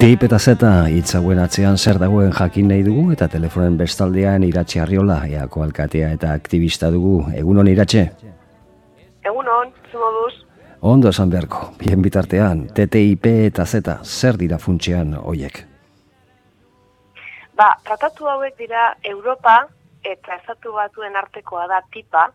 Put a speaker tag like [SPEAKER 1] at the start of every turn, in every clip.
[SPEAKER 1] Tip eta zeta hitz hauen atzean zer dagoen jakin nahi dugu eta telefonen bestaldean iratxe arriola eako alkatea eta aktivista dugu. Egunon iratxe?
[SPEAKER 2] Egunon, zumoduz.
[SPEAKER 1] Ondo esan beharko, bien bitartean, TTIP eta zeta zer dira funtsean hoiek?
[SPEAKER 2] Ba, tratatu hauek dira Europa eta ezatu batuen artekoa da tipa,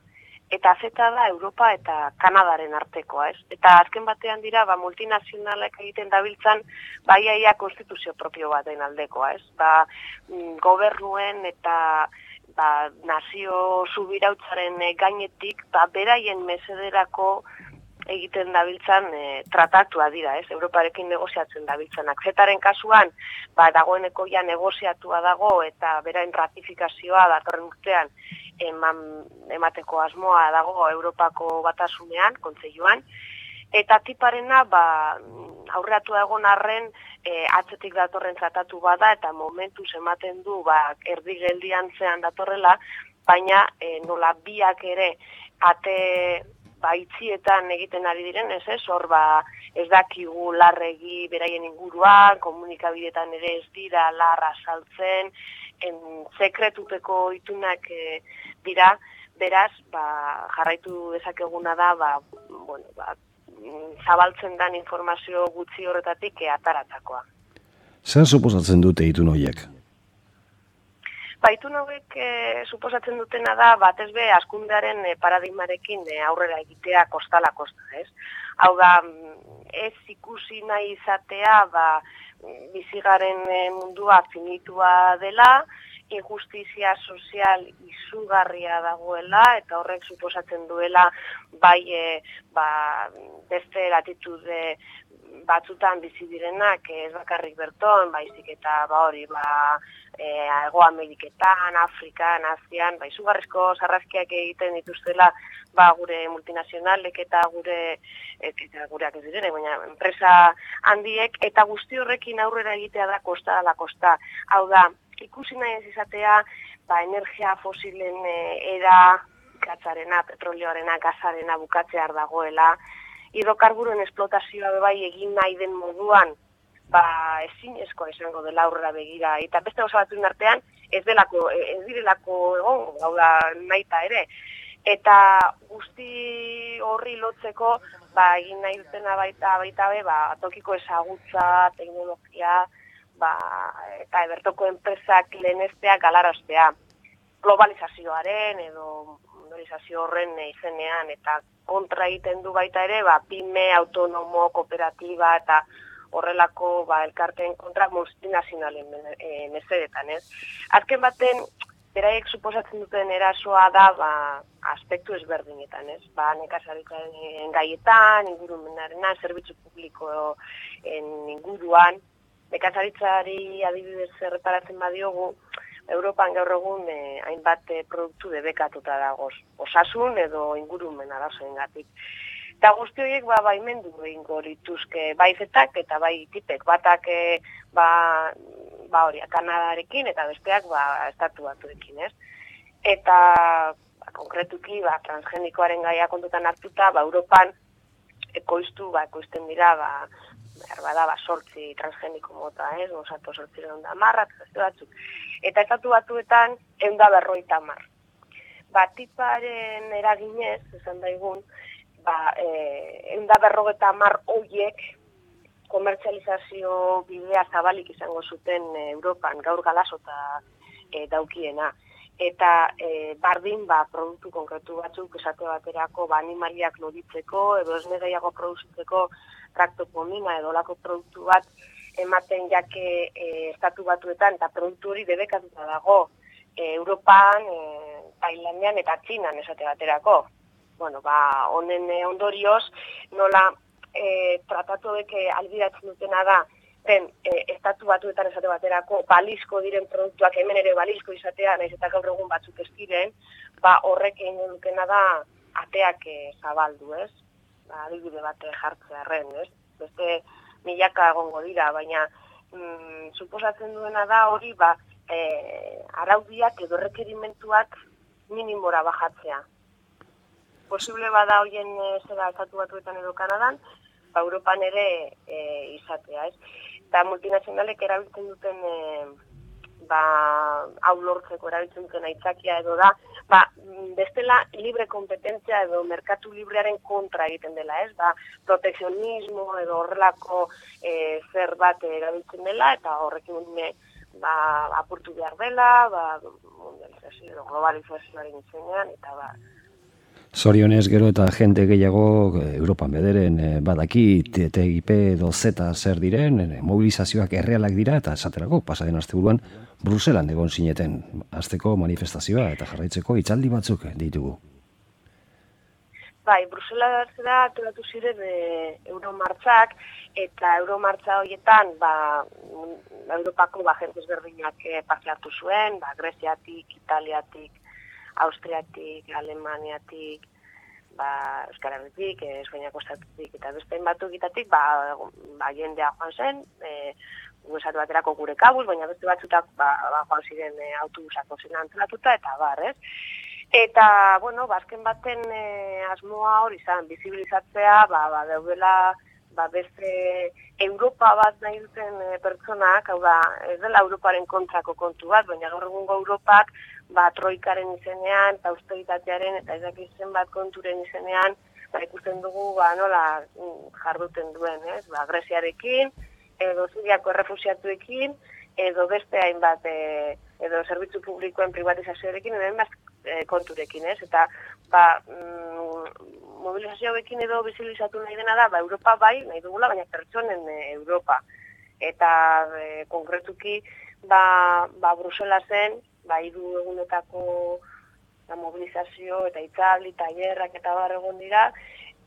[SPEAKER 2] eta zeta da Europa eta Kanadaren artekoa, ez? Eta azken batean dira, ba, multinazionalek egiten dabiltzan, baiaia konstituzio propio baten aldekoa, ez? Ba, mm, gobernuen eta ba, nazio subirautzaren gainetik, ba, beraien mesederako egiten dabiltzan e, tratatua dira, ez? Europarekin negoziatzen dabiltzanak. Zetaren kasuan, ba, dagoeneko ja negoziatua dago eta berain ratifikazioa datorren urtean eman, emateko asmoa dago Europako batasunean, kontzeiuan, eta tiparena, ba, aurreatu egon arren, e, atzetik datorren tratatu bada, eta momentu ematen du, ba, erdi geldian zean datorrela, baina e, nola biak ere ate baitzietan egiten ari diren, ez ez, hor ba, ez dakigu larregi beraien inguruan, komunikabidetan ere ez dira larra saltzen, en sekretupeko itunak e, dira, beraz, ba, jarraitu dezakeguna da, ba, bueno, ba, zabaltzen dan informazio gutxi horretatik e, ataratakoa.
[SPEAKER 1] Zer suposatzen dute itun horiek?
[SPEAKER 2] Ba, itun horiek e, suposatzen dutena da, batez be, askundearen e, paradigmarekin e, aurrera egitea kostala kosta, ez? Hau da, ez ikusi nahi izatea, ba, bizigaren e, mundua finitua dela, injustizia sozial izugarria dagoela eta horrek suposatzen duela bai e, ba, beste latitude batzutan bizi direnak ez bakarrik berton, baizik eta ba hori ba e, Ego Ameriketan, Afrikan, Azian, ba izugarrizko sarrazkiak egiten dituztela ba gure multinazionalek eta gure eta gureak ez direne, baina enpresa handiek eta guzti horrekin aurrera egitea da kosta la kosta. Hau da, ikusi nahi ez izatea, ba, energia fosilen e, era, gatzarena, petrolioarena, gazarena bukatzear dagoela, hidrokarburoen esplotazioa bai egin nahi den moduan, ba, ezin eskoa izango dela aurrera begira, eta beste oso batzuen artean, ez delako, e, ez direlako egon, gau da, nahi ere. Eta guzti horri lotzeko, ba, egin nahi dutena baita, baita be, ba, tokiko ezagutza, teknologia, ba, eta ebertoko enpresak leheneztea galaraztea globalizazioaren edo globalizazio horren izenean eta kontra egiten du baita ere ba, pime, autonomo, kooperatiba eta horrelako ba, elkarteen kontra multinazionalen e, mesedetan, ez? Azken baten, beraiek suposatzen duten erasoa da, ba, aspektu ezberdinetan, ez? Ba, nekazaritzaren gaietan, ingurumenaren, zerbitzu publiko en inguruan, nekazaritzari adibidez erreparatzen badiogu, Europan gaur egun eh, hainbat eh, produktu debekatuta dagoz, osasun edo ingurumen arazoen gatik. Eta guzti horiek ba, baimendu egingo lituzke baizetak eta bai tipek batak eh, ba, ba hori, Kanadarekin eta besteak ba, estatu batuekin, ez? Eta ba, konkretuki ba, transgenikoaren gaia kontutan hartuta, ba, Europan ekoiztu, ba, ekoizten dira, ba, behar bada, ba, sortzi transgeniko mota, ez, Monsanto sortzi da marra, batzuk. Eta estatu batuetan, eunda berroi tamar. Ba, tiparen eraginez, esan daigun, ba, e, eunda berrogeta mar oiek, komertzializazio bidea zabalik izango zuten e, Europan, gaur galasota e, daukiena. Eta e, bardin, ba, produktu konkretu batzuk, esate baterako, ba, animaliak loditzeko, edo ez negaiago produzitzeko, traktopomina edo lako produktu bat ematen jake e, estatu batuetan eta produktu hori debekatuta dago e, Europan, e, Tailandian eta Txinan esate baterako. Bueno, ba, honen ondorioz, nola e, tratatu deke albiratzen dutena da, zen, e, estatu batuetan esate baterako, balizko diren produktuak hemen ere balizko izatea, nahiz eta gaur egun batzuk ez diren, ba, horrek egin dukena da, ateak e, zabaldu, ez? Ba, adibide bat jartzea erren, ez? Beste milaka egongo dira, baina mm, suposatzen duena da hori, ba, e, araudiak edo rekerimentuak minimora bajatzea. Posible bada hoien e, zera estatu batuetan edo Kanadan, ba, Europan ere e, izatea, ez? eta multinazionalek erabiltzen duten e, ba, hau lortzeko erabiltzen duten aitzakia edo da, ba, bestela libre kompetentzia edo merkatu librearen kontra egiten dela, ez? Ba, protekzionismo edo horrelako e, zer bat erabiltzen dela, eta horrekin me, ba, apurtu behar dela, ba, mundializazio edo globalizazioaren izenean, eta ba,
[SPEAKER 1] Zorionez gero eta jente gehiago eh, Europan bederen eh, badaki TTIP edo Z zer diren, eh, mobilizazioak errealak dira eta esaterako pasaden aste buruan Bruselan egon zineten azteko manifestazioa eta jarraitzeko itzaldi batzuk ditugu.
[SPEAKER 2] Bai, Brusela da aturatu ziren e, Euromartzak eta Euromartza horietan ba, Europako ba, jentez berdinak e, zuen, ba, Greziatik, Italiatik, Austriatik, Alemaniatik, ba, Euskara Herritik, eh, Espainiako Estatutik, eta beste batuk itatik, ba, ba, jendea joan zen, e, esatu baterako gure kabuz, baina beste batzutak ba, ba, joan ziren e, autobusako zen antolatuta, eta bar, ez? Eta, bueno, bazken baten e, asmoa hori izan, bizibilizatzea, ba, ba, daudela, ba, beste Europa bat nahi duten e, pertsonak, hau da, ez dela Europaren kontrako kontu bat, baina gaur egungo Europak, ba, troikaren izenean, eta austeritatearen, eta ezak izen bat konturen izenean, ba, ikusten dugu, ba, nola mm, jarduten duen, ez? Ba, Greziarekin, edo Zuriako errefusiatuekin, edo beste hainbat, e, edo zerbitzu publikoen privatizazioarekin, edo hainbat e, konturekin, ez? Eta, ba, mm, mobilizazioekin edo bizilizatu nahi dena da, ba, Europa bai, nahi dugula, baina pertsonen e, Europa. Eta, e, konkretuki, ba, ba, Bruselasen, ba, iru egunetako da, mobilizazio eta itzali, tailerrak eta bar egon dira,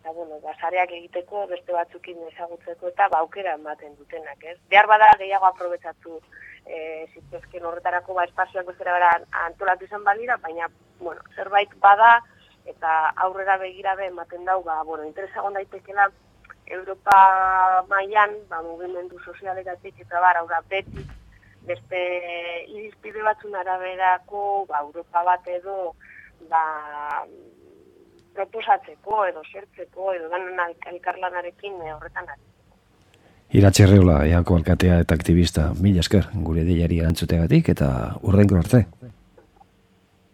[SPEAKER 2] eta bueno, basareak egiteko, beste batzukin ezagutzeko eta ba, aukera ematen dutenak, ez? Behar bada gehiago aprobetsatu e, zituzken horretarako ba, espazioak bezera bera antolatu izan balira, baina, bueno, zerbait bada eta aurrera begira be ematen dau, ba, bueno, interesagon daitekela Europa mailan, ba, mugimendu sozialetatik eta bar, aurra beti beste irizpide batzun araberako ba, Europa bat edo ba, proposatzeko edo sertzeko edo ganen elkarlanarekin horretan ari.
[SPEAKER 1] Iratxe Reola, eako alkatea eta aktivista, mila esker, gure deiari erantzutegatik eta urrenko arte.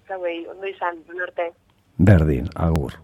[SPEAKER 2] Zauei, ondo izan, arte.
[SPEAKER 1] Berdin, agur.